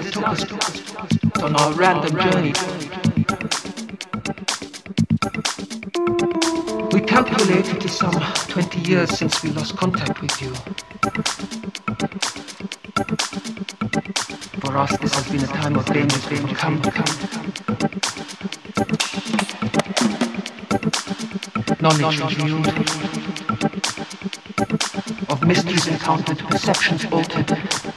took us on our random journey. We calculated it is some 20 years since we lost contact with you. For us, this has been a time of danger, danger, come, come. Knowledge revealed, of mysteries encountered, perceptions altered,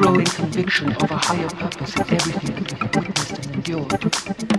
growing conviction of a higher purpose in everything that we have witnessed and endured.